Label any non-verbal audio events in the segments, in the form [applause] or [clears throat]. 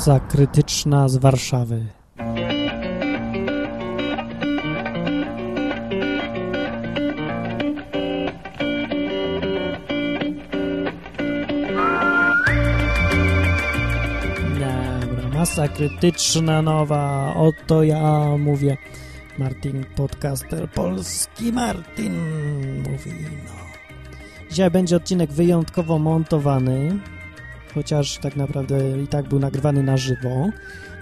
Masa krytyczna z Warszawy. Dobra, masa krytyczna nowa. Oto ja mówię. Martin Podcaster Polski. Martin mówi, no. Dzisiaj będzie odcinek wyjątkowo montowany, chociaż tak naprawdę i tak był nagrywany na żywo,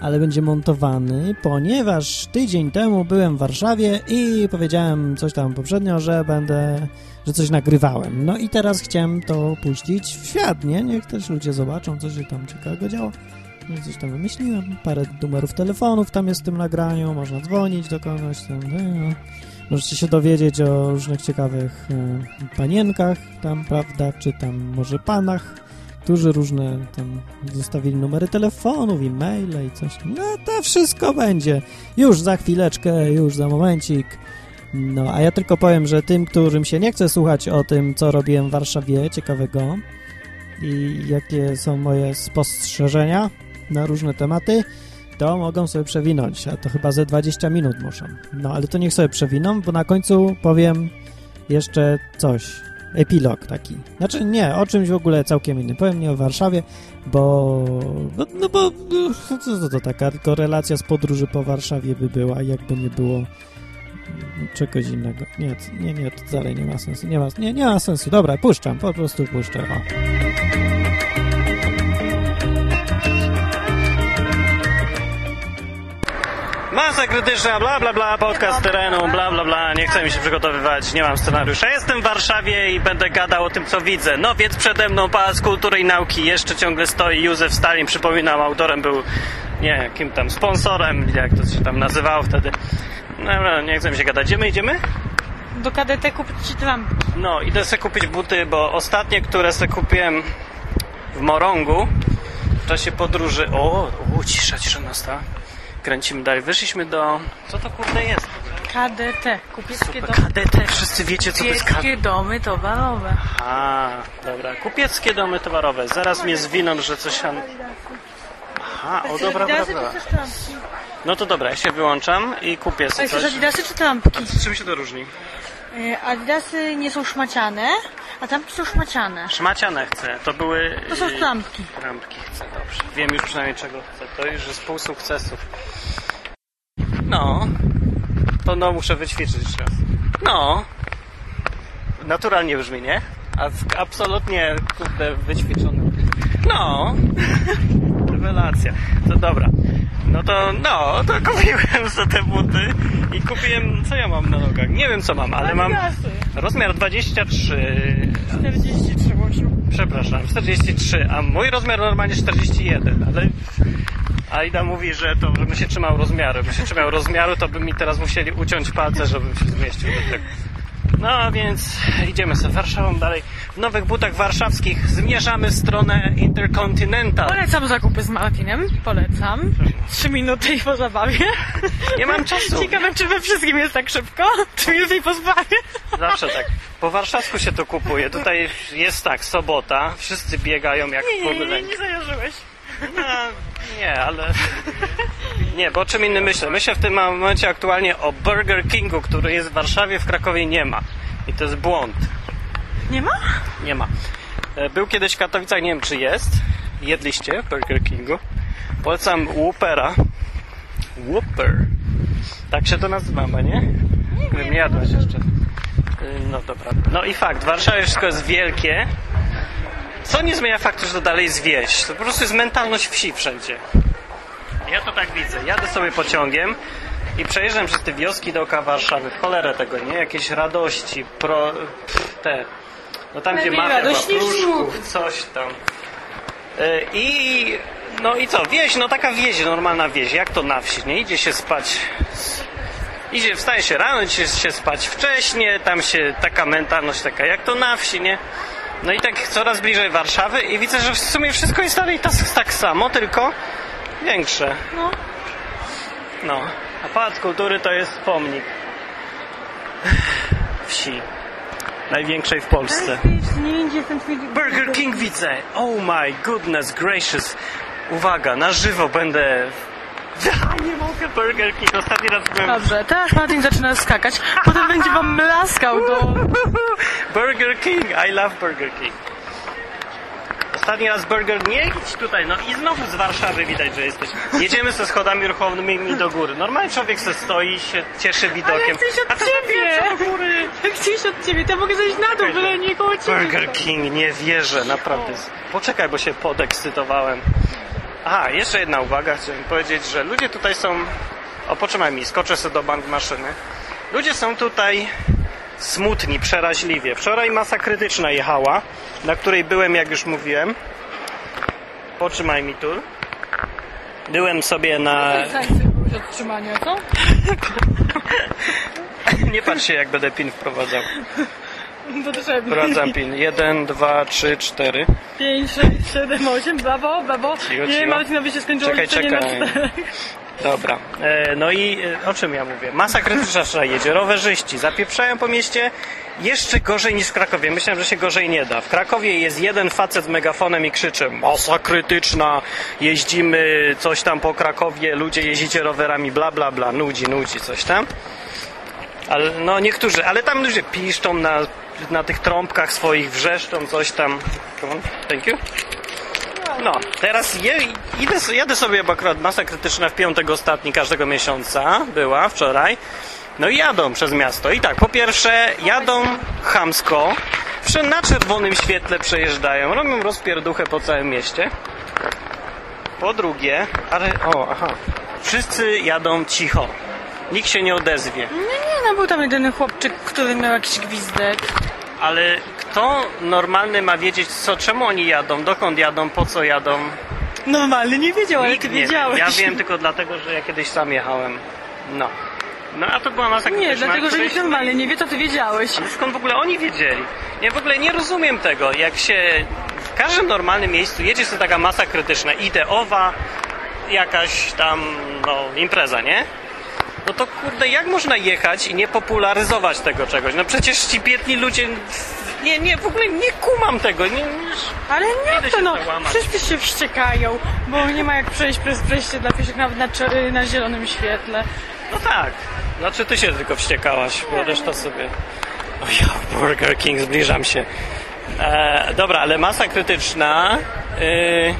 ale będzie montowany, ponieważ tydzień temu byłem w Warszawie i powiedziałem coś tam poprzednio, że będę, że coś nagrywałem. No i teraz chciałem to puścić w świat, nie? Niech też ludzie zobaczą, co się tam ciekawego działo. No Coś tam wymyśliłem, parę numerów telefonów tam jest w tym nagraniu, można dzwonić do kogoś tam, no. Możecie się dowiedzieć o różnych ciekawych e, panienkach tam, prawda, czy tam może panach, którzy różne tam zostawili numery telefonów, e-maile i coś. No to wszystko będzie. Już za chwileczkę, już za momencik. No, a ja tylko powiem, że tym, którym się nie chce słuchać o tym, co robiłem w Warszawie ciekawego i jakie są moje spostrzeżenia na różne tematy, to mogą sobie przewinąć, a to chyba ze 20 minut muszą. No, ale to niech sobie przewiną, bo na końcu powiem jeszcze coś. Epilog taki. Znaczy nie, o czymś w ogóle całkiem innym. Powiem nie o Warszawie, bo... No, no bo... no, Co to, to taka korelacja z podróży po Warszawie by była, jakby nie było mm, czegoś innego. Nie, nie, nie, to dalej nie ma sensu. Nie ma, nie, nie ma sensu. Dobra, puszczam, po prostu puszczę. O. Masa krytyczna, bla bla bla, podcast terenu, bla bla bla, nie chcę mi się przygotowywać, nie mam scenariusza. Jestem w Warszawie i będę gadał o tym, co widzę. No więc przede mną Pałac Kultury i Nauki jeszcze ciągle stoi. Józef Stalin, przypominam, autorem był, nie, kim tam, sponsorem, jak to się tam nazywało wtedy. No, nie chcę mi się gadać. Gdzie my idziemy? Do KDT kupić ci. No, idę sobie kupić buty, bo ostatnie, które sobie kupiłem w Morągu w czasie podróży... O, o cisza, cisza nasta. Kręcimy dalej. Wyszliśmy do... Co to kurde jest? KDT. Kupieckie, Super. do... KDT, wszyscy wiecie, co to jest KDT. Kupieckie domy towarowe. A, dobra. Kupieckie domy towarowe. Zaraz mnie zwiną, że coś tam... Aha, o dobra, dobra, Adidasy dobra. czy trampki? No to dobra, ja się wyłączam i kupię A sobie coś. adidasy czy trampki? Czym się to różni? E, Adidasy nie są szmaciane, a trampki są szmaciane. Szmaciane chcę. To były... To są y, trampki. Trampki chcę, dobrze. Wiem już przynajmniej czego chcę. To już jest pół sukcesów. No. To no muszę wyćwiczyć raz. No. Naturalnie brzmi, nie? A absolutnie kurde wyćwiczony. No. [laughs] Rewelacja. To dobra. No to, no, to kupiłem za te buty i kupiłem, co ja mam na nogach? Nie wiem co mam, ale mam rozmiar 23, 43 łosiu. Przepraszam, 43, a mój rozmiar normalnie 41, ale Aida mówi, że to bym się trzymał rozmiaru. Bym się trzymał rozmiaru, to by mi teraz musieli uciąć palce, żebym się zmieścił do tego. No więc idziemy sobie Warszawą dalej. W nowych butach warszawskich zmierzamy w stronę Intercontinental. Polecam zakupy z Martinem. Polecam. Trzy minuty i po zabawie. Nie mam czasu. Ciekawe, czy we wszystkim jest tak szybko? Trzy minuty i po zabawie. Zawsze tak. Po warszawsku się to kupuje. Tutaj jest tak, sobota, wszyscy biegają jak Nie, nie, nie, nie zajarzyłeś. No, nie, ale... Nie, bo o czym innym myślę? Myślę w tym momencie aktualnie o Burger Kingu, który jest w Warszawie, w Krakowie nie ma. I to jest błąd. Nie ma? Nie ma. E, Był kiedyś w Katowicach, nie wiem czy jest. Jedliście w Burger Kingu. Polecam Whoopera. Whooper. Tak się to nazywa, chyba, nie? Nie wiem, nie jadłeś jeszcze. Y, No dobra. No i fakt, w Warszawie wszystko jest wielkie. Co nie zmienia faktu, że to dalej jest wieś. To po prostu jest mentalność wsi wszędzie. Ja to tak widzę. Jadę sobie pociągiem i przejeżdżam przez te wioski dookoła Warszawy. W cholerę tego, nie? Jakieś radości, pro... pff, te... No tam, gdzie mafia, niż pruszków, coś tam. Y, I... No i co? Wieś, no taka wieś, normalna wieś. Jak to na wsi, nie? Idzie się spać... Idzie, wstaje się rano, idzie się spać wcześnie, tam się taka mentalność taka, jak to na wsi, nie? No i tak coraz bliżej Warszawy i widzę, że w sumie wszystko jest dalej tak, tak samo, tylko większe. No. No, a Pałac Kultury to jest pomnik wsi. Największej w Polsce. Burger King widzę! Oh my goodness gracious! Uwaga, na żywo będę... Ja nie [laughs] Burger King. Ostatni raz byłem... Dobrze, teraz Martin zaczyna skakać, potem będzie wam mlaskał do... [laughs] Burger King, I love Burger King. Ostatni raz Burger nie idź tutaj, no i znowu z Warszawy widać, że jesteś. Jedziemy ze schodami ruchomymi do góry. Normalnie człowiek se stoi, się cieszy Ale widokiem. chcę iść A od ty ciebie! do góry. Iść od ciebie, to mogę zejść na dół, byle nie koło ciebie. Burger King, nie wierzę, naprawdę. Poczekaj, bo się podekscytowałem. Aha, jeszcze jedna uwaga, chciałem powiedzieć, że ludzie tutaj są... O, poczekaj mi, skoczę sobie do bank maszyny. Ludzie są tutaj smutni, przeraźliwie. Wczoraj masa krytyczna jechała, na której byłem, jak już mówiłem. Potrzymaj mi tu. Byłem sobie na... co? [laughs] Nie patrz się, jak będę pin wprowadzał. [laughs] Potrzebny. Wprowadzam pin. 1, 2, 3, 4. 5, 6, 7, 8, brawo, brawo. Cicho, Nie, cicho. Martinowi się skończyło Czekaj, liczenie na czekaj. cztery. Dobra. E, no i e, o czym ja mówię? Masa krytyczna jedzie. Rowerzyści zapieprzają po mieście jeszcze gorzej niż w Krakowie. Myślałem, że się gorzej nie da. W Krakowie jest jeden facet z megafonem i krzyczy masa krytyczna, jeździmy coś tam po Krakowie, ludzie jeździcie rowerami, bla bla bla, nudzi, nudzi, coś tam. Ale no niektórzy, ale tam ludzie piszczą na, na tych trąbkach swoich, wrzeszczą coś tam. Come on, thank you. No, teraz je, idę, jadę sobie, bo akurat masa krytyczna w piątek ostatni każdego miesiąca była wczoraj. No i jadą przez miasto. I tak, po pierwsze, jadą chamsko, na czerwonym świetle przejeżdżają, robią rozpierduchę po całym mieście. Po drugie, ale, o, aha, wszyscy jadą cicho. Nikt się nie odezwie. Nie, nie, no był tam jedyny chłopczyk, który miał jakiś gwizdek. Ale kto normalny ma wiedzieć, co, czemu oni jadą, dokąd jadą, po co jadą? Normalny nie wiedział, ale Nikt ty nie wie. wiedziałeś. Ja wiem tylko dlatego, że ja kiedyś sam jechałem. No. No a to była masa Nie, dlatego, że nikt normalny nie wie, to ty wiedziałeś. Ale skąd w ogóle oni wiedzieli? Ja w ogóle nie rozumiem tego. Jak się w każdym normalnym miejscu jedzie sobie taka masa krytyczna, ideowa, jakaś tam, no, impreza, nie? No to kurde, jak można jechać i nie popularyzować tego czegoś? No przecież ci biedni ludzie... Nie, nie, w ogóle nie kumam tego. Nie, nie, Ale nie to no, załamać. wszyscy się wściekają, bo nie ma jak przejść przez przejście dla pieszych nawet na, czer- na zielonym świetle. No tak. Znaczy ty się tylko wściekałaś, bo reszta sobie... O ja, Burger King, zbliżam się. E, dobra, ale masa krytyczna... Yy,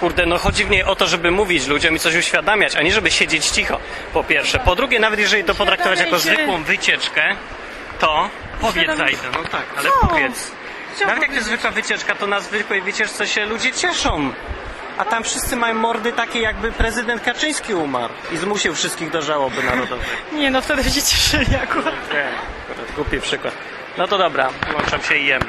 kurde, no chodzi w niej o to, żeby mówić ludziom i coś uświadamiać, a nie żeby siedzieć cicho, po pierwsze. Po drugie, nawet jeżeli to potraktować jako zwykłą wycieczkę, to powiedz zajdę. No tak, ale Co? powiedz. Nawet jak to jest zwykła wycieczka, to na zwykłej wycieczce się ludzie cieszą. A tam wszyscy mają mordy takie, jakby prezydent Kaczyński umarł i zmusił wszystkich do żałoby narodowej. [laughs] Nie no, wtedy się cieszyli akurat. Nie, akurat głupi przykład. No to dobra, włączam się i jem.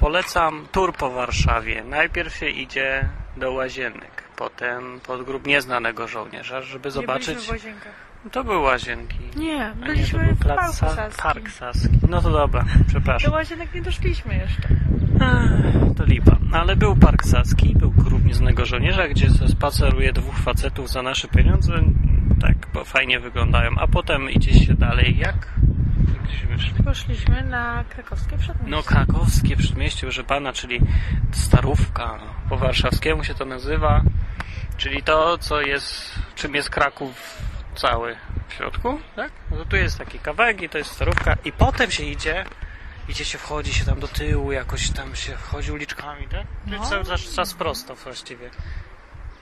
Polecam tur po Warszawie. Najpierw się idzie do łazienek, potem pod grób nieznanego żołnierza, żeby zobaczyć... Nie byliśmy w łazienkach. To były łazienki. Nie, nie, byliśmy był w plac Parku Sa- Saskim. Park Saski. No to dobra, Do przepraszam. łazienek nie doszliśmy jeszcze. Ech, To lipa. Ale był Park Saski, był grób nieznanego żołnierza, gdzie spaceruje dwóch facetów za nasze pieniądze. Tak, bo fajnie wyglądają. A potem idzie się dalej jak? Gdzieśmy szli? Poszliśmy na krakowskie przedmieście. No krakowskie przedmieście, proszę pana, czyli starówka. Po warszawskiemu się to nazywa. Czyli to, co jest, czym jest Kraków cały w środku, tak? No tu jest taki kawałek i to jest starówka i potem się idzie, idzie się, wchodzi się tam do tyłu, jakoś tam się wchodzi uliczkami, tak? No. No. Cały czas prosto właściwie.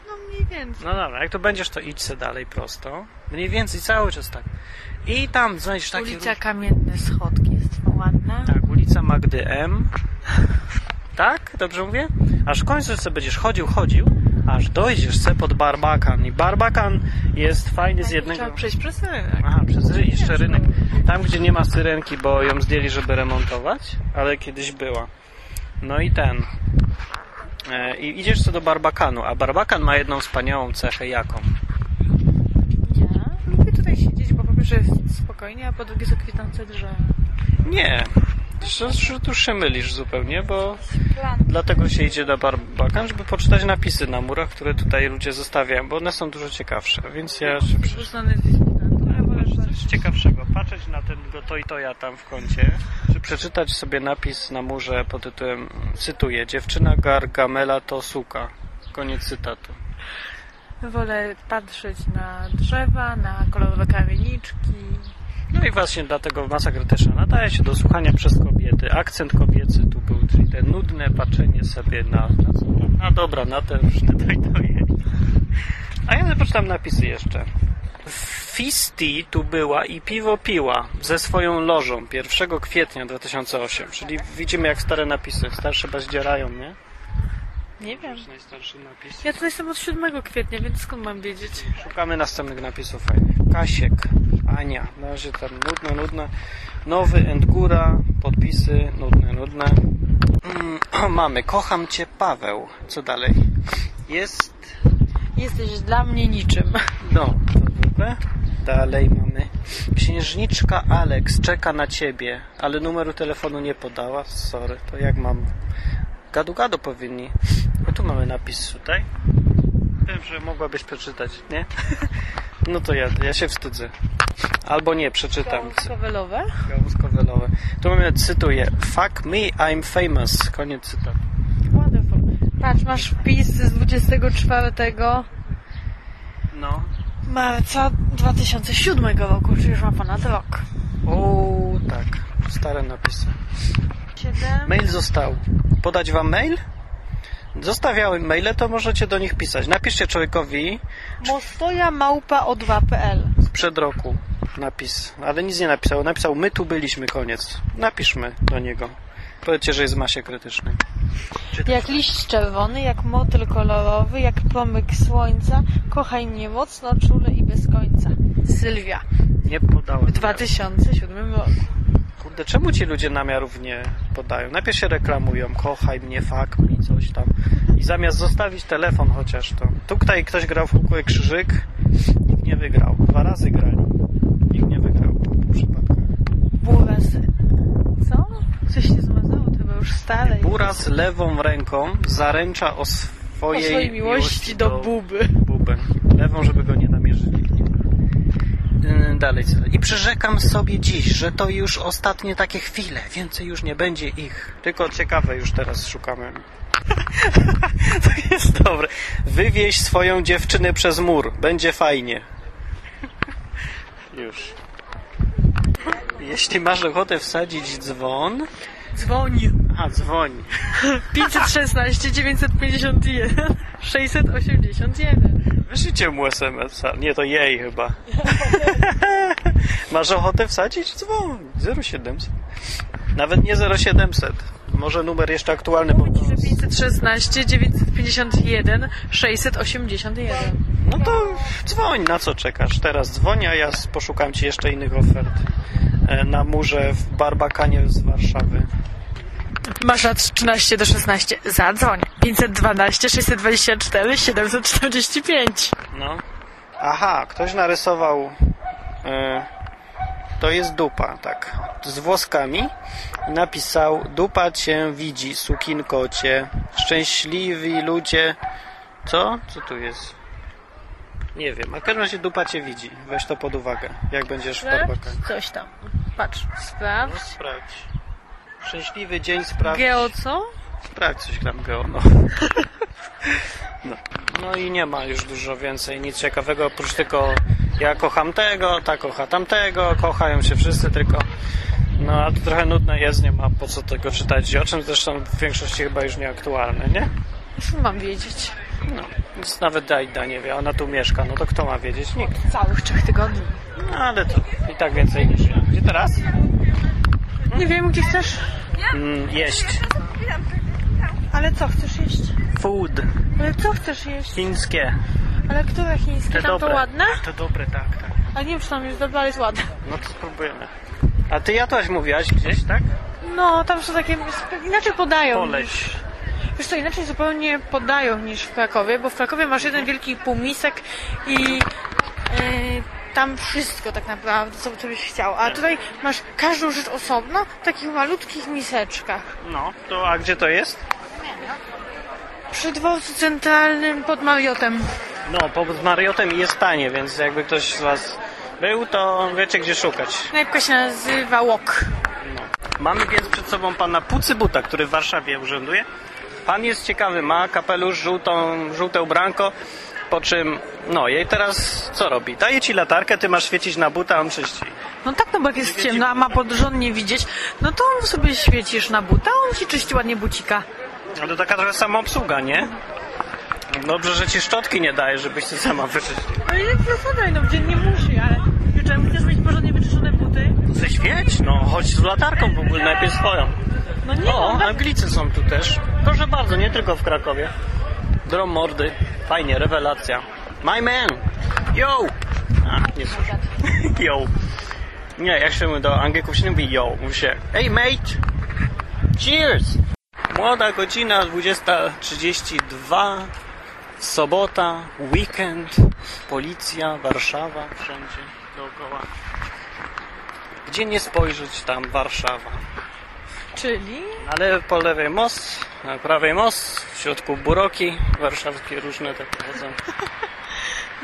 No mniej więcej. No dobra, jak to będziesz, to idź se dalej prosto. Mniej więcej cały czas tak. I tam znajdziesz takie... Ulica Kamienne Schodki jest ładna. Tak, ulica Magdy M. Tak? Dobrze mówię? Aż w końcu sobie będziesz chodził, chodził, aż dojdziesz se pod Barbakan. I Barbakan jest fajny z jednego... Trzeba przejść przez rynek. Aha, przez ry- jeszcze rynek. Tam, gdzie nie ma syrenki, bo ją zdjęli, żeby remontować, ale kiedyś była. No i ten... E, I idziesz co do Barbakanu, a Barbakan ma jedną wspaniałą cechę, jaką? Ja lubię tutaj siedzieć, bo po pierwsze jest spokojnie, a po drugie są kwitnące drzewa. Nie, że, tu się mylisz zupełnie, bo Plan. Dlatego się idzie do Barbakan, żeby poczytać napisy na murach, które tutaj ludzie zostawiają, bo one są dużo ciekawsze, więc ja się... Ja wolę bardziej ciekawszego? Patrzeć na tego to i to ja tam w kącie, czy przeczytać sobie napis na murze pod tytułem, cytuję, dziewczyna Gargamela to suka. Koniec cytatu. Wolę patrzeć na drzewa, na kolorowe kamieniczki. No i właśnie dlatego masa krytyczna nadaje się do słuchania przez kobiety. Akcent kobiecy tu był, czyli te nudne patrzenie sobie na, na, na dobra, na te różne [laughs] to i to. A ja poczytam napisy jeszcze. Fisti tu była i piwo piła ze swoją lożą 1 kwietnia 2008, czyli widzimy jak stare napisy, starsze baździerają, nie? Nie wiem. Najstarszy napis. Ja tutaj jestem od 7 kwietnia, więc skąd mam wiedzieć? Szukamy następnych napisów fajnych. Kasiek, Ania, na razie tam nudno, nudno. Nowy Endgura, podpisy, nudne, nudne. Mm, [clears throat] mamy, kocham cię Paweł. Co dalej? Jest, Jesteś dla mnie niczym. no, to dupę. Dalej mamy. Księżniczka Alex czeka na ciebie, ale numeru telefonu nie podała. Sorry, to jak mam? Gadu gadu powinni. No tu mamy napis tutaj. Wiem, że mogłabyś przeczytać, nie? [laughs] No to ja, ja się wstydzę. Albo nie, przeczytam. Kowelowe. Gałązkowelowe. Tu mamy, cytuję. Fuck me, I'm famous. Koniec cytatu. Wonderful. Patrz, masz wpis z 24 No. marca 2007 roku, czyli już ma ponad rok. O, tak. Stare napisy. 7. Mail został. Podać wam mail? Zostawiałem maile, to możecie do nich pisać. Napiszcie człowiekowi Mostoja małpa o 2.pl. sprzed roku napis, ale nic nie napisał. Napisał, my tu byliśmy, koniec. Napiszmy do niego. Powiedzcie, że jest w masie krytycznej. Jak liść czerwony, jak motyl kolorowy, jak promyk słońca, kochaj mnie mocno, czule i bez końca. Sylwia. Nie podałem. W 2007 roku. Kurde, czemu ci ludzie namiarów nie podają? Najpierw się reklamują, kochaj mnie, fuck mi, coś tam. I zamiast zostawić telefon chociaż to. Tutaj ktoś grał w kukłę krzyżyk, nikt nie wygrał. Dwa razy grali. Nikt nie wygrał po pół przypadkach. Buras. Co? Coś się zmazało, to chyba już stare. Buras lewą ręką zaręcza o o swojej, swojej miłości do buby. bubę. Lewą, żeby go. Dalej. I przyrzekam sobie dziś, że to już ostatnie takie chwile. Więcej już nie będzie ich. Tylko ciekawe już teraz szukamy. [laughs] to jest dobre. Wywieź swoją dziewczynę przez mur. Będzie fajnie. Już. Jeśli masz ochotę wsadzić dzwon... Dzwoni. A, dzwoń. 516 951 681. Wyślijcie mu SMS-a. Nie, to jej chyba. [laughs] Masz ochotę wsadzić? Dzwoń. 0700. Nawet nie 0700. Może numer jeszcze aktualny, bo... Mówi, że 516 951 681. No to dzwoń, na co czekasz? Teraz dzwoń, a ja poszukam ci jeszcze innych ofert. E, Na murze w Barbakanie z Warszawy. Masz lat 13 do 16. Zadzwoń. 512 624 745. No. Aha, ktoś narysował. E, to jest dupa, tak. Z włoskami. Napisał: Dupa cię widzi, sukinkocie. Szczęśliwi ludzie. Co? Co tu jest? Nie wiem. A w każdym razie dupa cię widzi. Weź to pod uwagę, jak będziesz w Barbakanie. Coś tam. Patrz. Sprawdź. No, sprawdź. Szczęśliwy dzień sprawdź. Geo co? Sprawdź coś tam geo, no. [laughs] no. No i nie ma już dużo więcej nic ciekawego, oprócz tylko ja kocham tego, ta kocha tamtego, kochają się wszyscy, tylko no a to trochę nudne jest, nie ma po co tego czytać, o czym zresztą w większości chyba już nieaktualne, nie? Mam wiedzieć? No, nic nawet Dajda nie wie, ona tu mieszka, no to kto ma wiedzieć? Nikt. Całych trzech tygodni. No ale to i tak więcej niż ja. Gdzie teraz? Nie wiem, gdzie chcesz. Mm, jeść. Ale co chcesz jeść? Food. Ale co chcesz jeść? Chińskie. Ale które chińskie? Te Tam dobre. to ładne? To dobre, tak, tak. A nie wiem, czy tam jest dobre, ale jest ładne. No to spróbujemy. A ty jadłaś, mówiłaś gdzieś, tak? No, tam są takie... Inaczej podają. Poleć. Wiesz co, inaczej zupełnie podają niż w Krakowie, bo w Krakowie masz jeden wielki półmisek i yy, tam wszystko tak naprawdę, co, co byś chciał. A tutaj masz każdą rzecz osobno w takich malutkich miseczkach. No, to a gdzie to jest? Przy dworcu centralnym pod Mariotem. No, pod Mariotem jest tanie, więc jakby ktoś z Was był, to wiecie gdzie szukać. Knajpka się nazywa Łok. No. Mamy więc przed sobą pana Pucybuta, który w Warszawie urzęduje. Pan jest ciekawy, ma kapelusz, żółtą, żółte ubranko, po czym, no i teraz co robi? Daje ci latarkę, ty masz świecić na buta, a on czyści. No tak, no bo jak jest ciemno, a ma porządnie widzieć, no to on sobie świecisz na buta, a on ci czyści ładnie bucika. No to taka trochę samoobsługa, nie? Dobrze, że ci szczotki nie daje, żebyś ty sama wyczyścił. No i no podaj, no dziennie musi, ale wieczorem chcesz mieć porządnie wyczyszczone buty? Ze świeć? No, chodź z latarką w ogóle, najpierw swoją. No nie, O, no, tak, Anglicy są tu też. Proszę bardzo, nie tylko w Krakowie. Drom mordy. Fajnie, rewelacja. My man! Yo! A, nie słyszę. [laughs] Yo. Nie, jak się mówi do Anglików się nie mówi yo. Mówi się hey mate! Cheers! Młoda godzina 20.32. Sobota, weekend, policja, Warszawa, wszędzie dookoła. Gdzie nie spojrzeć, tam Warszawa. czyli... Ale po lewej most, na prawej most, w środku buroki warszawskie różne takie chodzą. [laughs]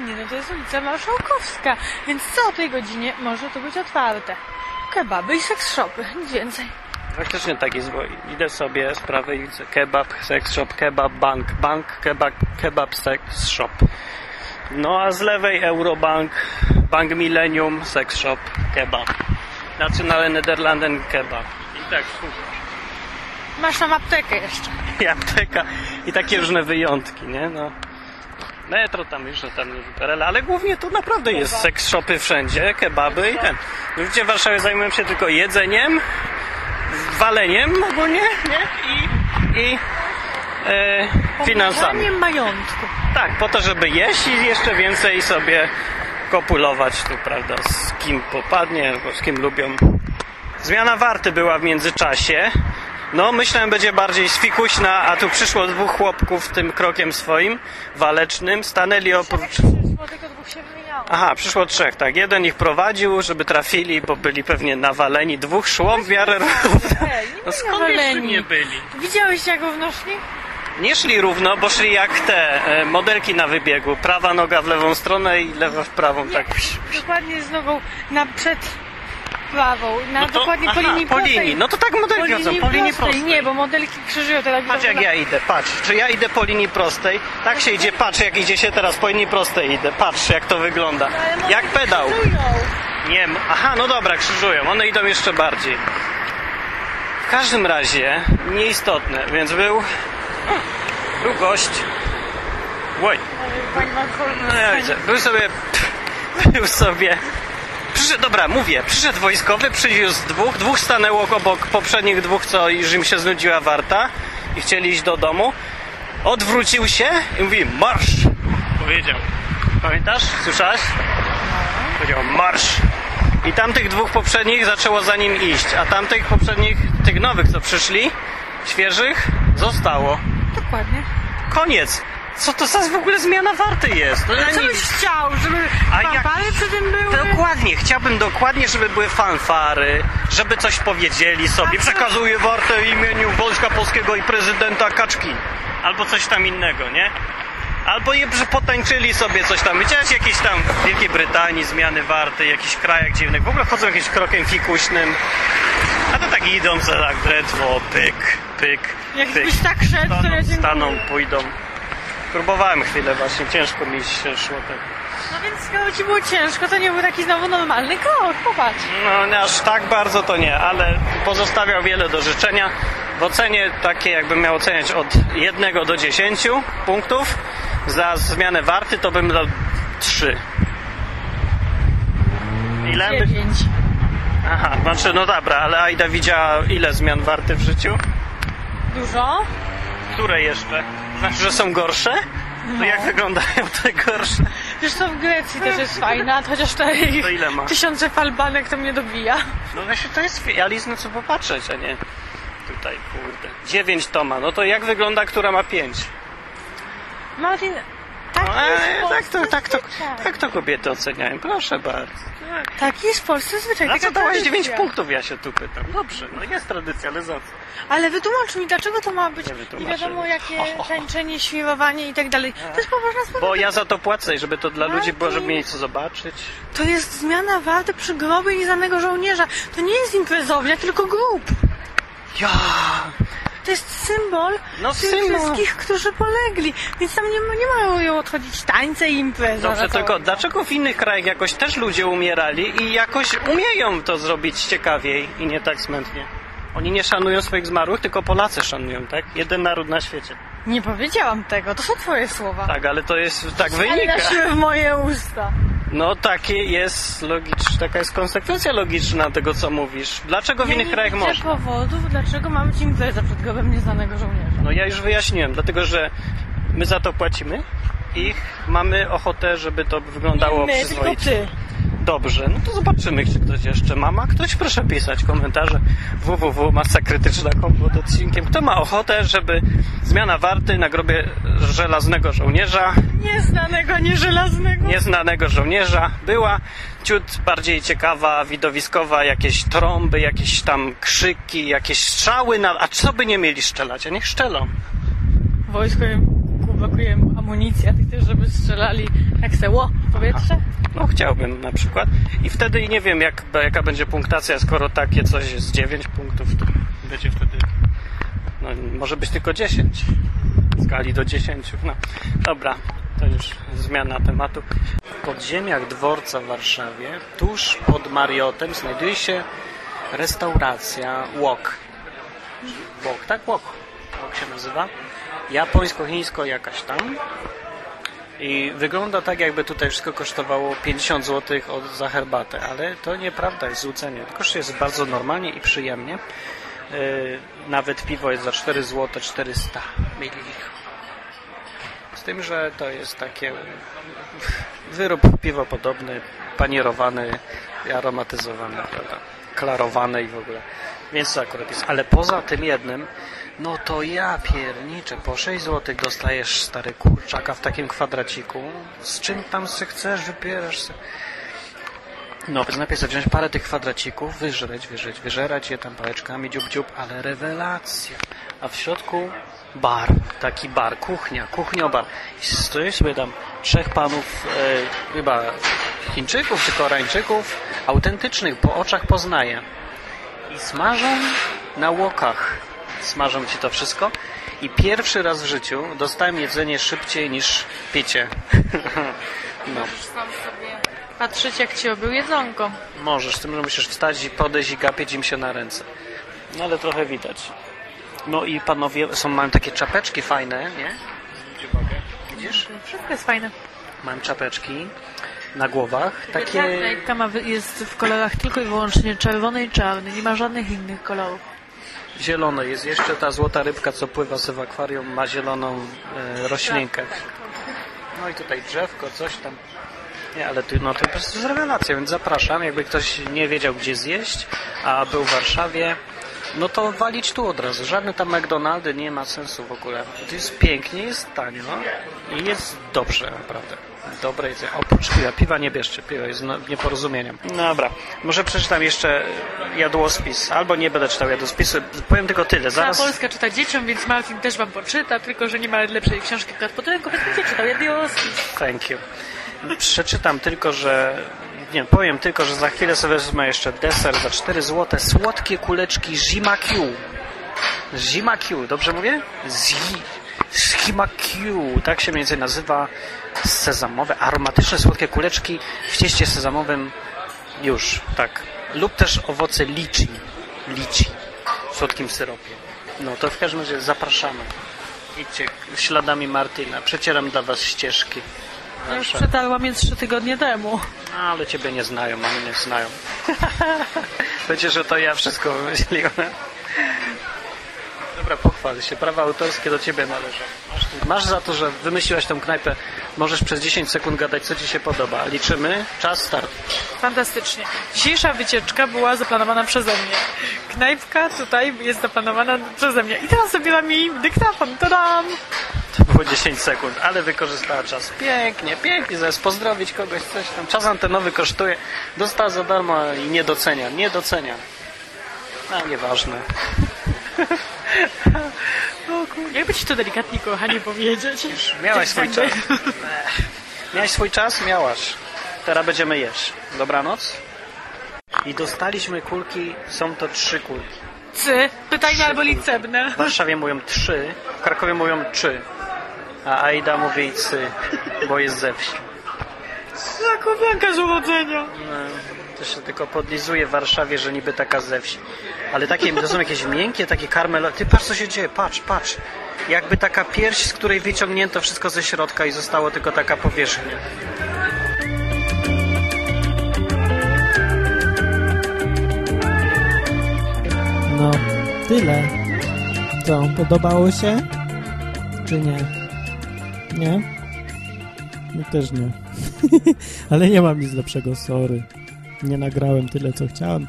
Nie, no to jest ulica Marszałkowska, więc co o tej godzinie może tu być otwarte? Kebaby i seks shopy, nic więcej. Faktycznie tak jest, bo idę sobie z prawej ulicy kebab, sex shop, kebab, bank, bank, kebab, kebab, sex shop. No a z lewej Eurobank, Bank Millennium, sex shop, kebab. Nationale Nederlanden, kebab. I tak słuchaj. Masz tam aptekę jeszcze. [laughs] i apteka i takie różne wyjątki, nie? No. Metro tam jeszcze tam perele, ale głównie tu naprawdę jest seks shopy wszędzie, kebaby i ten. Ludzie w Warszawie zajmują się tylko jedzeniem, waleniem ogólnie, nie? I, i e, finansami. Majątku. Tak, po to, żeby jeść i jeszcze więcej sobie kopulować tu, prawda, z kim popadnie, albo z kim lubią. Zmiana warty była w międzyczasie. No, myślałem, będzie bardziej sfikuśna, a tu przyszło dwóch chłopków tym krokiem swoim, walecznym. Stanęli oprócz... Tylko dwóch się wymieniało. Aha, przyszło trzech, tak. Jeden ich prowadził, żeby trafili, bo byli pewnie nawaleni. Dwóch szło w miarę równo. Ej, nie [laughs] No skąd jeszcze nawaleni. nie byli? Widziałeś jak równo szli? Nie szli równo, bo szli jak te e, modelki na wybiegu. Prawa noga w lewą stronę i lewa w prawą, tak. Dokładnie z nogą na przed prawą, na No to- dokładnie po aha, linii po prostej. linii. No to tak modelki chodzą, po linii prostej. Nie, bo modelki krzyżują teraz. Patrz jak ja idę, patrz. Czy ja idę po linii prostej? Tak się idzie, patrz jak idzie się teraz po linii prostej idę. Patrz jak to wygląda. Jak pedał. Nie, m- aha, no dobra, krzyżują. One idą jeszcze bardziej. W każdym razie, nieistotne, więc był... Był gość. Oj, no ja widzę. Był sobie... [laughs] Był sobie... Przyszedł, dobra, mówię, przyszedł wojskowy, przywiózł dwóch, dwóch stanęło obok poprzednich dwóch, co już im się znudziła warta i chcieli iść do domu. Odwrócił się i mówi marsz! Powiedział. Pamiętasz? Słyszałaś? Powiedział marsz! I tamtych dwóch poprzednich zaczęło za nim iść, a tamtych poprzednich, tych nowych, co przyszli, świeżych, zostało. Dokładnie. Koniec! Co to za w ogóle zmiana warty jest? No, ja Co byś chciał, żeby A jak- przy tym były? Chciałbym dokładnie, żeby były fanfary, żeby coś powiedzieli sobie. Przekazuję wartę w imieniu Wojska Polskiego i prezydenta Kaczki. Albo coś tam innego, nie? Albo je potańczyli sobie coś tam. Widziałeś jakieś tam w Wielkiej Brytanii zmiany warty, jakichś krajach dziwnych. W ogóle chodzą jakimś krokiem fikuśnym. A to tak idą sobie tak drętwo, pyk, pyk, pyk. Jakbyś tak szedł, to ja Staną, dziękuję. staną, pójdą. Próbowałem chwilę właśnie, ciężko mi się szło tak. No więc skoro ci było ciężko, to nie był taki znowu normalny krok, popatrz. No aż tak bardzo to nie, ale pozostawiał wiele do życzenia. W ocenie takiej, jakbym miał oceniać od 1 do 10 punktów, za zmianę warty to bym dał 3. Ile? by- Dziewięć. Aha, znaczy no dobra, ale Aida widziała ile zmian warty w życiu? Dużo? Które jeszcze? Znaczy, że są gorsze? To jak wyglądają te gorsze? Wiesz co, w Grecji też jest fajna, chociaż ich To ile ma? tysiące falbanek to mnie dobija. No właśnie to jest realizm, co popatrzeć, a nie tutaj, kurde. 9 to ma, no to jak wygląda, która ma 5? Martin, tak No. tak to, tak to, tak to kobiety oceniają. Proszę bardzo. Taki jest w Polsce zwyczaj. Na co dałaś tradycja. 9 punktów, ja się tu pytam. Dobrze, no jest tradycja, ale za co? Ale wytłumacz mi, dlaczego to ma być Nie nie wiadomo jakie [laughs] tańczenie, świrowanie i tak dalej. To jest poważna sprawa. Bo ja za to płacę i żeby to dla ludzi było, żeby mieli co zobaczyć. To jest zmiana warty przy grobie nieznanego żołnierza. To nie jest imprezownia, tylko grób. Ja! To jest symbol No tych symbol. wszystkich, którzy polegli. Więc tam nie, nie mają odchodzić tańce i imprezy. Dobrze, tylko dlaczego w innych krajach jakoś też ludzie umierali i jakoś umieją to zrobić ciekawiej i nie tak smętnie? Oni nie szanują swoich zmarłych, tylko Polacy szanują, tak? Jeden naród na świecie. Nie powiedziałam tego, to są twoje słowa. Tak, ale to jest, tak wynika. nasiły w moje usta. No takie jest logiczne, taka jest konsekwencja logiczna tego, co mówisz. Dlaczego w Ja innych nie krajach można? powodów, dlaczego mamy ci imprezę przed grobem nieznanego żołnierza. No ja już wyjaśniłem, dlatego że my za to płacimy i mamy ochotę, żeby to wyglądało Nie my, tylko przyzwoicie. ty. Dobrze, no to zobaczymy, czy ktoś jeszcze ma. Ma ktoś? Proszę pisać komentarze www.masakrytyczna.com pod odcinkiem. Kto ma ochotę, żeby zmiana warty na grobie żelaznego żołnierza, Nieznanego, nieżelaznego. nieznanego żołnierza była ciut bardziej ciekawa, widowiskowa, jakieś trąby, jakieś tam krzyki, jakieś strzały, na... a co by nie mieli strzelać? A niech strzelą. Wojsko im blokuje amunicję, a ty chcesz, żeby strzelali jak se ło w powietrze? No chciałbym na przykład. I wtedy nie wiem, jak, jaka będzie punktacja, skoro takie coś jest 9 punktów, to będzie wtedy. No, może być tylko 10. W skali do 10. No, dobra, to już zmiana tematu. W podziemiach dworca w Warszawie, tuż pod Mariotem, znajduje się restauracja Wok. Wok, tak? Wok. Wok się nazywa. Japońsko-chińsko jakaś tam. I wygląda tak, jakby tutaj wszystko kosztowało 50 zł od, za herbatę, ale to nieprawda, jest złudzenie. Koszt jest bardzo normalnie i przyjemnie. Yy, nawet piwo jest za 4 zł 400 ml. Z tym, że to jest takie wyrób piwo podobny, panierowany, aromatyzowany, prawda? Klarowany i w ogóle. Więc to akurat jest. Ale poza tym jednym, no to ja pierniczę, po 6 zł dostajesz stary kurczaka w takim kwadraciku. Z czym tam se chcesz, wybierasz se. No, więc najpierw wziąć parę tych kwadracików, wyżreć, wyżreć, wyżerać je tam pałeczkami, dziób, dziób, ale rewelacja. A w środku bar, taki bar, kuchnia, kuchniobar. I stoi sobie tam trzech panów, e, chyba Chińczyków czy Koreańczyków, autentycznych, po oczach poznaję. I smażą na łokach. Smażą ci to wszystko. I pierwszy raz w życiu dostałem jedzenie szybciej niż picie. [laughs] no. Sam sobie patrzeć jak ci obył jedzonko. Możesz, z tym, że musisz wstać i podejść i gapieć im się na ręce. No ale trochę widać. No i panowie są, mają takie czapeczki fajne, nie? Gdzie mogę? Widzisz? Wszystko jest fajne. Mają czapeczki na głowach. Takie... Ma, jest w kolorach tylko i wyłącznie czerwony i czarny. Nie ma żadnych innych kolorów. Zielone jest jeszcze ta złota rybka, co pływa w akwarium, ma zieloną e, roślinkę. No i tutaj drzewko, coś tam. Nie, ale tu, no to po prostu jest rewelacja, więc zapraszam. Jakby ktoś nie wiedział, gdzie zjeść, a był w Warszawie, no to walić tu od razu. Żadne tam McDonaldy nie ma sensu w ogóle. To jest pięknie, jest tanio i jest dobrze, naprawdę. Dobre jedzenie. Oprócz piwa. Piwa nie bierzcie, piwo jest no, nieporozumieniem. Dobra, może przeczytam jeszcze jadłospis, albo nie będę czytał jadłospisu. Powiem tylko tyle. Zaraz... Zaraz... Polska czyta dzieciom, więc Martin też wam poczyta, tylko że nie ma lepszej książki pod ręką, więc będzie czytał Jadiospis. Thank you. Przeczytam tylko, że. Nie, powiem tylko, że za chwilę sobie wezmę jeszcze deser za 4 zł. Słodkie kuleczki Zima Q. Zima Q, dobrze mówię? Zi- Zima Q, tak się mniej więcej nazywa. Sezamowe, aromatyczne słodkie kuleczki w cieście sezamowym. Już, tak. Lub też owoce liczy. Liczy. W słodkim syropie. No to w każdym razie zapraszamy. Idźcie śladami Martina. Przecieram dla Was ścieżki. Ja już przetarłam je trzy tygodnie temu. Ale ciebie nie znają, mamy nie znają. [laughs] Wiecie, że to ja wszystko wymyśliłem. Dobra, pochwal się. Prawa autorskie do ciebie należą. Masz, masz za to, że wymyśliłaś tą knajpę. Możesz przez 10 sekund gadać, co ci się podoba. Liczymy. Czas, start. Fantastycznie. Dzisiejsza wycieczka była zaplanowana przeze mnie. Knajpka tutaj jest zaplanowana przeze mnie. I teraz zabiera mi dyktafon. Tadam! To było 10 sekund, ale wykorzystała czas. Pięknie, pięknie, zamiast pozdrowić kogoś, coś tam. Czas antenowy kosztuje, dostała za darmo i nie docenia, nie docenia. A, nieważne. [laughs] Jakby ci to delikatnie, kochanie, powiedzieć? Miałaś swój czas. Miałaś swój czas? Miałaś. Teraz będziemy jeść. Dobranoc. I dostaliśmy kulki, są to trzy kulki. Cy, pytajne albo liczebne. W Warszawie mówią trzy, w Krakowie mówią trzy, a Aida mówi cy, bo jest ze wsi. Krakowianka z urodzenia. No, to się tylko podlizuje w Warszawie, że niby taka ze wsi. Ale takie, to są jakieś miękkie, takie karmelo... Ty patrz co się dzieje, patrz, patrz. Jakby taka pierś, z której wyciągnięto wszystko ze środka i zostało tylko taka powierzchnia. No, tyle. Co, podobało się? Czy nie? Nie? Mi też nie. [laughs] Ale nie mam nic lepszego, sorry. Nie nagrałem tyle, co chciałem.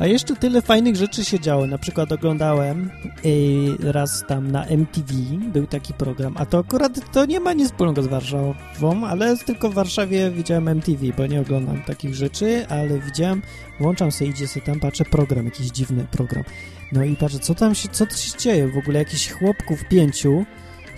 A jeszcze tyle fajnych rzeczy się działo. Na przykład oglądałem yy, raz tam na MTV, był taki program, a to akurat to nie ma nic wspólnego z Warszawą, ale tylko w Warszawie widziałem MTV, bo nie oglądam takich rzeczy, ale widziałem, włączam sobie, idzie sobie tam, patrzę, program, jakiś dziwny program. No i patrzę, co tam się, co to się dzieje? W ogóle jakiś chłopków pięciu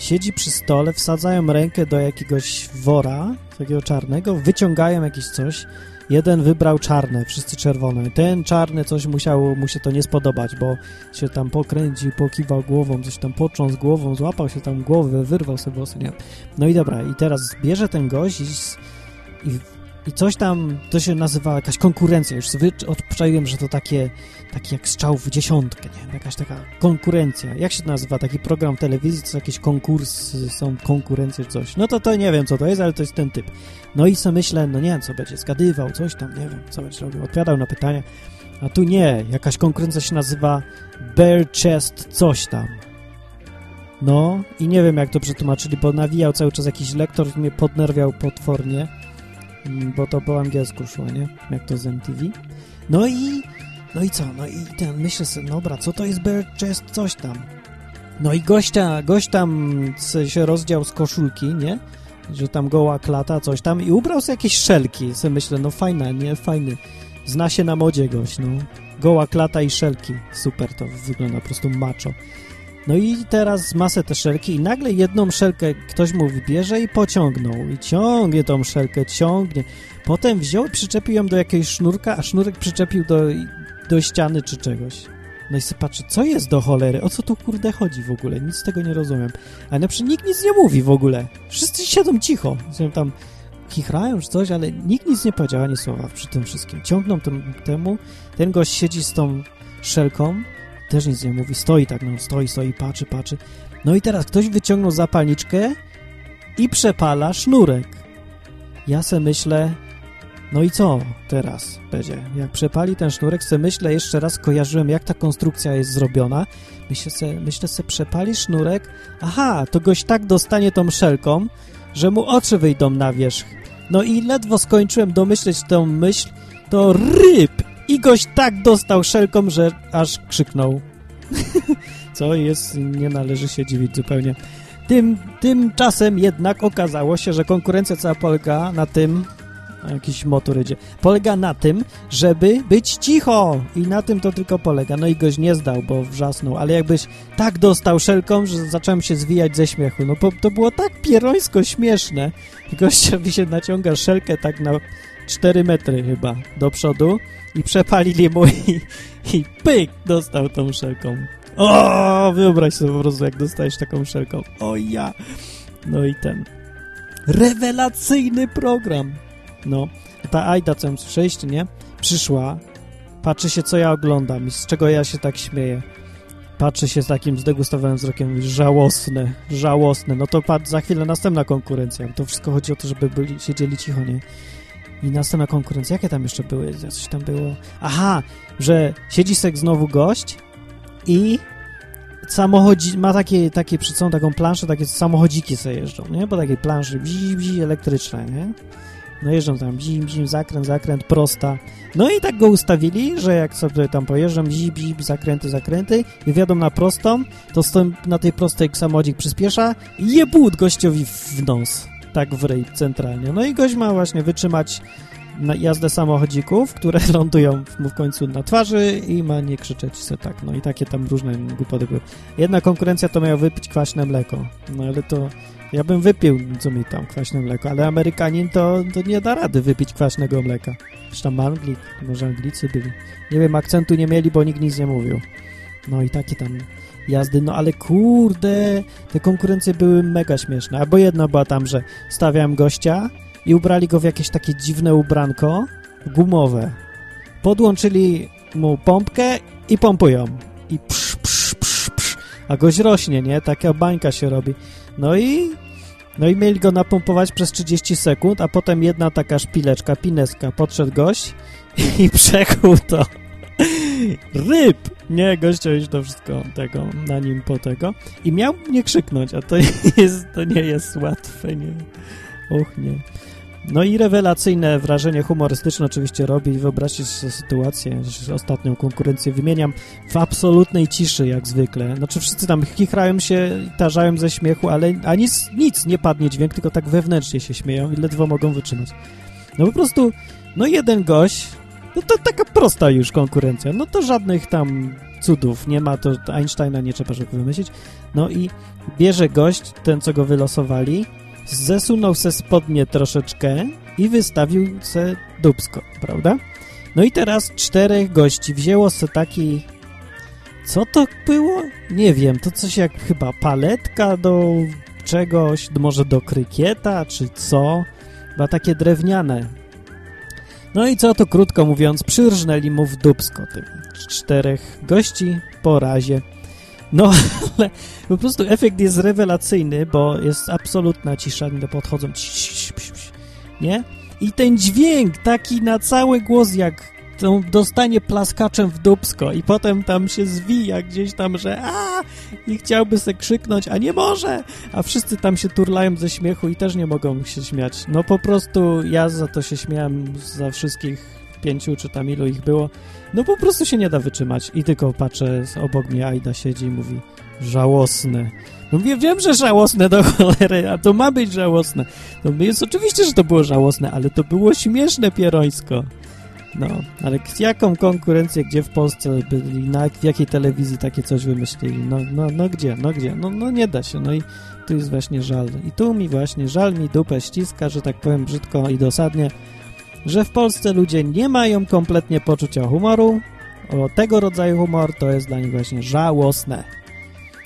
siedzi przy stole, wsadzają rękę do jakiegoś wora, takiego czarnego, wyciągają jakieś coś. Jeden wybrał czarne, wszyscy czerwone. Ten czarny coś musiało mu się to nie spodobać, bo się tam pokręcił, pokiwał głową, coś tam począł głową, złapał się tam głowę, wyrwał sobie włosy, nie? No i dobra, i teraz bierze ten gość i, i, i coś tam, to się nazywa jakaś konkurencja. Już sobie odczaiłem, że to takie, takie jak strzał w dziesiątkę, nie? Jakaś taka konkurencja. Jak się to nazywa? Taki program telewizji, to jakieś konkursy, są konkurencje czy coś. No to to nie wiem, co to jest, ale to jest ten typ. No i sobie myślę, no nie wiem, co będzie zgadywał, coś tam, nie wiem, co będzie robił. Odpowiadał na pytania. A tu nie, jakaś konkurencja się nazywa Bare Chest coś tam. No i nie wiem, jak to przetłumaczyli, bo nawijał cały czas jakiś lektor, mnie podnerwiał potwornie, bo to po angielsku szło, nie? Jak to z MTV. No i, no i co? No i ten, myślę sobie, dobra, co to jest Bare Chest coś tam? No i gościa, gość tam się rozdział z koszulki, nie? Że tam goła klata, coś tam i ubrał sobie jakieś szelki. Se myślę, no fajna, nie? Fajny. Zna się na modzie gość, no. Goła klata i szelki. Super to wygląda, po prostu macho. No i teraz masę te szelki i nagle jedną szelkę ktoś mu wybierze i pociągnął. I ciągnie tą szelkę, ciągnie. Potem wziął i przyczepił ją do jakiegoś sznurka, a sznurek przyczepił do, do ściany czy czegoś. No i sobie patrzę, co jest do cholery? O co tu kurde chodzi w ogóle? Nic z tego nie rozumiem. Ale na przykład nikt nic nie mówi w ogóle. Wszyscy siedzą cicho. Są tam chichrają czy coś, ale nikt nic nie powiedział ani słowa przy tym wszystkim. Ciągną tym, temu. Ten gość siedzi z tą szelką, też nic nie mówi. Stoi tak, no stoi, stoi, patrzy, patrzy. No i teraz ktoś wyciągnął zapalniczkę i przepala sznurek. Ja se myślę, no i co teraz będzie? Jak przepali ten sznurek, se myślę, jeszcze raz kojarzyłem, jak ta konstrukcja jest zrobiona. Myślę se, myślę se przepali sznurek, aha, to goś tak dostanie tą szelką, że mu oczy wyjdą na wierzch. No i ledwo skończyłem domyśleć tę myśl, to ryb! I goś tak dostał szelką, że aż krzyknął. [laughs] Co jest, nie należy się dziwić zupełnie. Tym, tymczasem jednak okazało się, że konkurencja cała polega na tym, jakiś motor idzie, polega na tym, żeby być cicho i na tym to tylko polega. No i goś nie zdał, bo wrzasnął, ale jakbyś tak dostał szelką, że zacząłem się zwijać ze śmiechu. No to było tak pierońsko śmieszne. Gościowi się naciąga szelkę tak na 4 metry chyba do przodu i przepalili mu i, i pyk, dostał tą szelką. O, wyobraź sobie po prostu, jak dostajesz taką szelką. O ja. No i ten. Rewelacyjny program. No, ta Aida, co ją słyszeliście, nie? Przyszła, patrzy się, co ja oglądam i z czego ja się tak śmieję. Patrzy się z takim zdegustowanym wzrokiem, mówi, żałosne, żałosne. No to patrz, za chwilę następna konkurencja. To wszystko chodzi o to, żeby byli, siedzieli cicho, nie? I następna konkurencja. Jakie tam jeszcze były? Coś tam było. Aha, że siedzi sek znowu gość i samochodzi, ma takie, takie przy sobą taką planszę, takie samochodziki sobie jeżdżą, nie? Po takiej planszy, bzi, bzi, elektryczne, nie? No jeżdżą tam, bzim, bzim, zakręt, zakręt, prosta. No i tak go ustawili, że jak sobie tam pojeżdżam, bzim, bzim, zakręty, zakręty i wjadą na prostą, to stąd na tej prostej samochodzik przyspiesza i jebut gościowi w nos. Tak w ryj centralnie. No i gość ma właśnie wytrzymać jazdę samochodzików, które [laughs] lądują mu w końcu na twarzy i ma nie krzyczeć se tak. No i takie tam różne głupoty były. Jedna konkurencja to miał wypić kwaśne mleko. No ale to ja bym wypił, co mi tam, kwaśne mleko, ale Amerykanin to, to nie da rady wypić kwaśnego mleka. Zresztą Anglik, może Anglicy byli. Nie wiem, akcentu nie mieli, bo nikt nic nie mówił. No i takie tam jazdy, no ale kurde, te konkurencje były mega śmieszne. Albo jedna była tam, że stawiałem gościa i ubrali go w jakieś takie dziwne ubranko gumowe. Podłączyli mu pompkę i pompują. I psz, psz, psz, psz. A gość rośnie, nie? Taka bańka się robi. No i no i mieli go napompować przez 30 sekund, a potem jedna taka szpileczka, pineska, podszedł gość [laughs] i przekuł to. Ryb! Nie, gościa już to wszystko tego, na nim po tego. I miał nie krzyknąć, a to [laughs] jest, to nie jest łatwe, nie. Och, nie. No i rewelacyjne wrażenie humorystyczne oczywiście robi. Wyobraźcie sobie sytuację, ostatnią konkurencję wymieniam w absolutnej ciszy, jak zwykle. Znaczy wszyscy tam chichrają się, tarzają ze śmiechu, ale a nic, nic nie padnie dźwięk, tylko tak wewnętrznie się śmieją i ledwo mogą wytrzymać. No po prostu, no jeden gość, no to taka prosta już konkurencja, no to żadnych tam cudów nie ma, to Einsteina nie trzeba żeby wymyślić. No i bierze gość, ten co go wylosowali, zesunął se spodnie troszeczkę i wystawił se dubsko, prawda? No i teraz czterech gości wzięło se taki... Co to było? Nie wiem, to coś jak chyba paletka do czegoś, może do krykieta, czy co? Chyba takie drewniane. No i co to krótko mówiąc, przyrżnęli mu w dubsko tym czterech gości po razie. No, ale po prostu efekt jest rewelacyjny, bo jest absolutna cisza, nie podchodzą, nie? I ten dźwięk taki na cały głos, jak dostanie plaskaczem w dubsko i potem tam się zwija gdzieś tam, że a i chciałby se krzyknąć, a nie może, a wszyscy tam się turlają ze śmiechu i też nie mogą się śmiać. No po prostu ja za to się śmiałem za wszystkich pięciu, czy tam ilu ich było, no po prostu się nie da wytrzymać. I tylko patrzę, obok mnie Aida siedzi i mówi, żałosne. No mówię, wiem, że żałosne do cholery, a to ma być żałosne. No jest oczywiście, że to było żałosne, ale to było śmieszne pierońsko. No, ale jaką konkurencję, gdzie w Polsce byli, na, jakiej telewizji takie coś wymyślili? No, no, no gdzie, no gdzie? No, no nie da się, no i tu jest właśnie żal. I tu mi właśnie żal mi dupę ściska, że tak powiem brzydko i dosadnie, że w Polsce ludzie nie mają kompletnie poczucia humoru. O tego rodzaju humor to jest dla nich właśnie żałosne.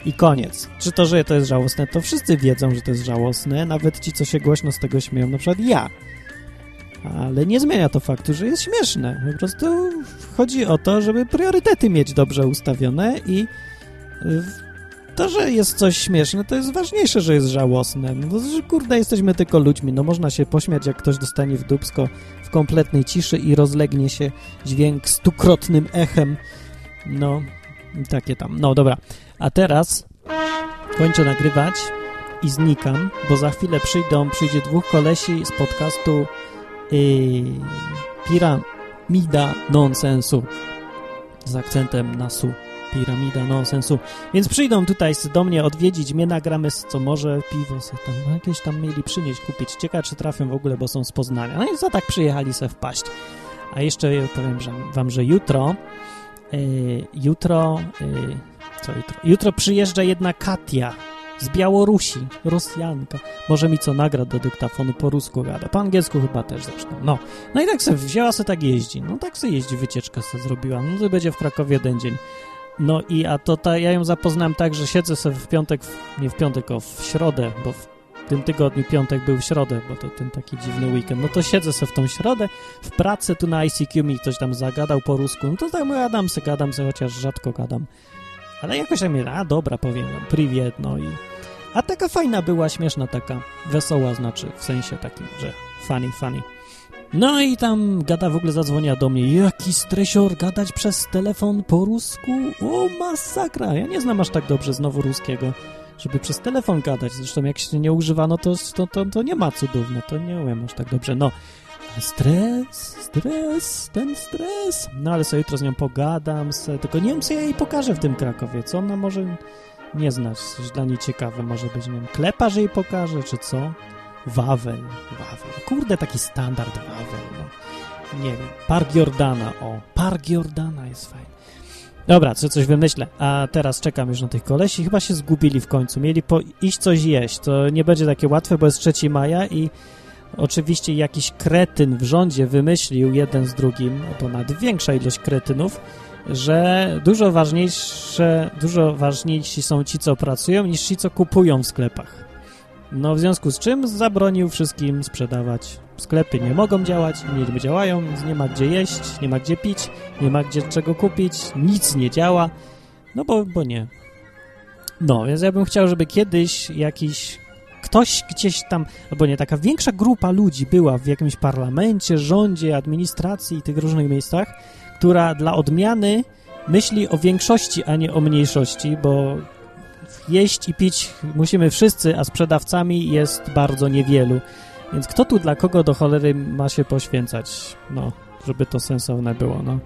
I koniec. Czy to, że to jest żałosne, to wszyscy wiedzą, że to jest żałosne, nawet ci, co się głośno z tego śmieją, na przykład ja. Ale nie zmienia to faktu, że jest śmieszne. Po prostu chodzi o to, żeby priorytety mieć dobrze ustawione i to, że jest coś śmieszne, to jest ważniejsze, że jest żałosne. No kurde, jesteśmy tylko ludźmi. No można się pośmiać, jak ktoś dostanie w dubsko w kompletnej ciszy i rozlegnie się dźwięk stukrotnym echem. No, takie tam. No dobra. A teraz kończę nagrywać i znikam, bo za chwilę przyjdą, przyjdzie dwóch kolesi z podcastu Piramida Nonsensu z akcentem na su piramida nonsensu. Więc przyjdą tutaj do mnie odwiedzić mnie, nagramy co może, piwo sobie tam, no jakieś tam mieli przynieść, kupić. Ciekawe, czy trafią w ogóle, bo są z Poznania. No i za tak przyjechali se wpaść. A jeszcze powiem że, wam, że jutro yy, jutro yy, co jutro? Jutro przyjeżdża jedna Katia z Białorusi, Rosjanka. Może mi co nagra do dyktafonu, po rusku gada. Po angielsku chyba też zresztą. No. No i tak sobie wzięła se tak jeździ. No tak sobie jeździ, wycieczkę sobie zrobiła. No to będzie w Krakowie jeden dzień. No i a to ta, ja ją zapoznałem tak, że siedzę sobie w piątek, w, nie w piątek, o w środę, bo w tym tygodniu piątek był w środę, bo to ten taki dziwny weekend. No to siedzę sobie w tą środę, w pracy tu na ICQ mi ktoś tam zagadał po rusku. No to tak gadam se, gadam se, chociaż rzadko gadam. Ale jakoś tam mnie, a dobra, powiem, priwiet, no i... A taka fajna była, śmieszna taka, wesoła znaczy, w sensie takim, że funny, funny. No i tam gada w ogóle zadzwoniła do mnie. Jaki stresior gadać przez telefon po rusku? O, masakra! Ja nie znam aż tak dobrze znowu ruskiego, żeby przez telefon gadać. Zresztą jak się nie używa, no to, to, to, to nie ma cudów, no to nie umiem aż tak dobrze. No, stres, stres, ten stres. No ale sobie jutro z nią pogadam, se, tylko nie wiem, co ja jej pokażę w tym Krakowie, co ona może nie znać, coś dla niej ciekawe może być, nie wiem, klepa, że jej pokaże, czy co? Wawel, Wawel, kurde, taki standard Wawel, no. Nie wiem, Park Jordana, o, Park Jordana jest fajny. Dobra, co coś wymyślę. A teraz czekam już na tych kolesi. Chyba się zgubili w końcu. Mieli po iść coś jeść. To nie będzie takie łatwe, bo jest 3 maja i oczywiście jakiś kretyn w rządzie wymyślił jeden z drugim, nawet większa ilość kretynów, że dużo ważniejsze, dużo ważniejsi są ci, co pracują, niż ci, co kupują w sklepach. No w związku z czym zabronił wszystkim sprzedawać. Sklepy nie mogą działać, nie działają, nie ma gdzie jeść, nie ma gdzie pić, nie ma gdzie czego kupić, nic nie działa, no bo, bo nie. No, więc ja bym chciał, żeby kiedyś jakiś ktoś gdzieś tam, albo nie, taka większa grupa ludzi była w jakimś parlamencie, rządzie, administracji i tych różnych miejscach, która dla odmiany myśli o większości, a nie o mniejszości, bo jeść i pić musimy wszyscy, a sprzedawcami jest bardzo niewielu. Więc kto tu dla kogo do cholery ma się poświęcać? No, żeby to sensowne było, no.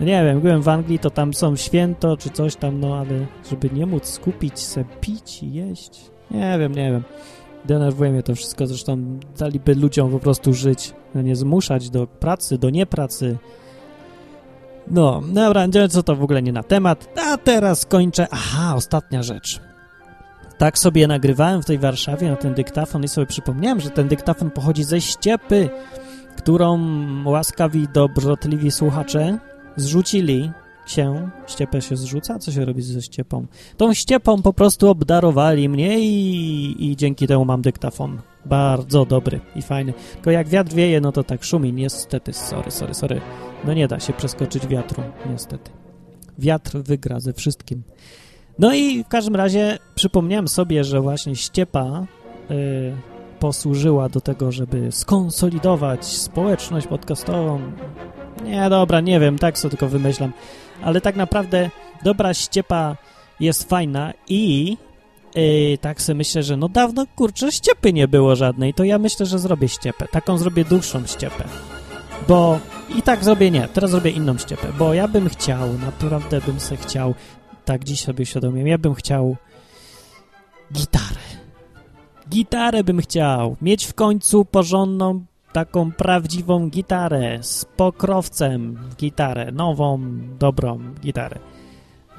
no nie wiem, byłem w Anglii, to tam są święto czy coś tam, no ale żeby nie móc skupić se pić i jeść, nie wiem, nie wiem. Denerwuje mnie to wszystko, zresztą daliby ludziom po prostu żyć, a nie zmuszać do pracy, do niepracy. No, dobra, co to w ogóle nie na temat. A teraz kończę. Aha, ostatnia rzecz tak sobie nagrywałem w tej Warszawie na ten dyktafon i sobie przypomniałem, że ten dyktafon pochodzi ze ściepy, którą łaskawi, dobrotliwi słuchacze zrzucili się, ściepę się zrzuca? Co się robi ze ściepą? Tą ściepą po prostu obdarowali mnie i, i dzięki temu mam dyktafon. Bardzo dobry i fajny. Tylko jak wiatr wieje, no to tak szumi. Niestety, sorry, sorry, sorry. No nie da się przeskoczyć wiatru, niestety. Wiatr wygra ze wszystkim. No i w każdym razie przypomniałem sobie, że właśnie ściepa y, posłużyła do tego, żeby skonsolidować społeczność podcastową. Nie, dobra, nie wiem, tak sobie tylko wymyślam. Ale tak naprawdę dobra ściepa jest fajna i yy, tak sobie myślę, że no dawno, kurczę, ściepy nie było żadnej, to ja myślę, że zrobię ściepę. Taką zrobię dłuższą ściepę. Bo i tak zrobię nie, teraz zrobię inną ściepę, bo ja bym chciał, naprawdę bym se chciał tak dziś sobie uświadomiłem, ja bym chciał gitarę. Gitarę bym chciał. Mieć w końcu porządną, taką prawdziwą gitarę z pokrowcem gitarę, nową, dobrą gitarę.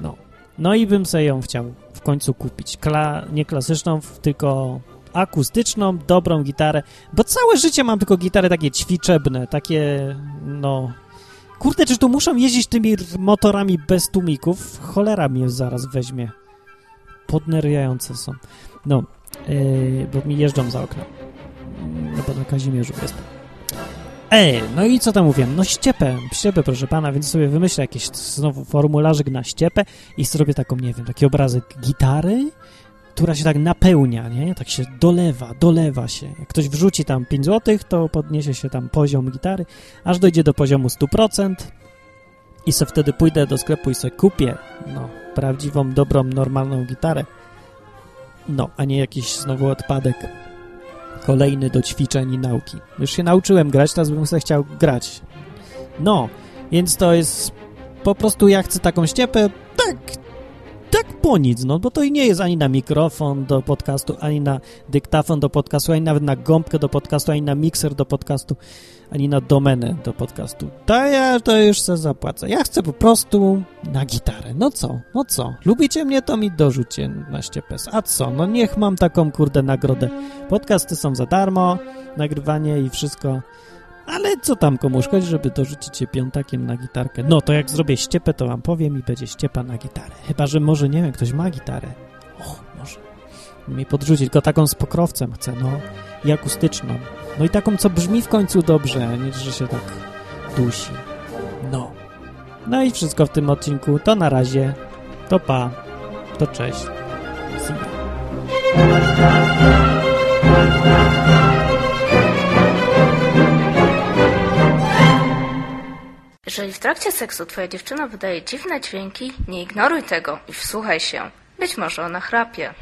No. No i bym sobie ją chciał w końcu kupić. Kla nie klasyczną, tylko akustyczną, dobrą gitarę, bo całe życie mam tylko gitary takie ćwiczebne, takie, no, Kurde, czy tu muszą jeździć tymi motorami bez tłumików? Cholera mnie zaraz weźmie. Podnerwiające są. No, yy, bo mi jeżdżą za okno. Bo na Kazimierzu jestem. Ej, no i co tam mówiłem? No ściepę, ściepę proszę pana, więc sobie wymyślę jakiś znowu formularzyk na ściepę i zrobię taką, nie wiem, taki obrazek gitary, która się tak napełnia, nie? Tak się dolewa, dolewa się. Jak ktoś wrzuci tam 5 zł, to podniesie się tam poziom gitary, aż dojdzie do poziomu 100% i se wtedy pójdę do sklepu i sobie kupię, no, prawdziwą, dobrą, normalną gitarę. No, a nie jakiś znowu odpadek kolejny do ćwiczeń i nauki. Już się nauczyłem grać, teraz bym sobie chciał grać. No, więc to jest po prostu ja chcę taką ściepę, tak, po nic, no bo to i nie jest ani na mikrofon do podcastu, ani na dyktafon do podcastu, ani nawet na gąbkę do podcastu, ani na mikser do podcastu, ani na domenę do podcastu. To ja to już sobie zapłacę. Ja chcę po prostu na gitarę. No co? No co? Lubicie mnie, to mi dorzucie na ściepes. A co? No niech mam taką kurde nagrodę. Podcasty są za darmo, nagrywanie i wszystko ale co tam komu szkodzi, żeby dorzucić się piątakiem na gitarkę? No to jak zrobię ściepę, to wam powiem i będzie ściepa na gitarę. Chyba, że może, nie wiem, ktoś ma gitarę. O, może mi podrzucić, tylko taką z pokrowcem chcę, no. I akustyczną. No i taką, co brzmi w końcu dobrze, nie, że się tak dusi. No. No i wszystko w tym odcinku. To na razie. To pa. To cześć. See Jeżeli w trakcie seksu twoja dziewczyna wydaje dziwne dźwięki, nie ignoruj tego i wsłuchaj się. Być może ona chrapie.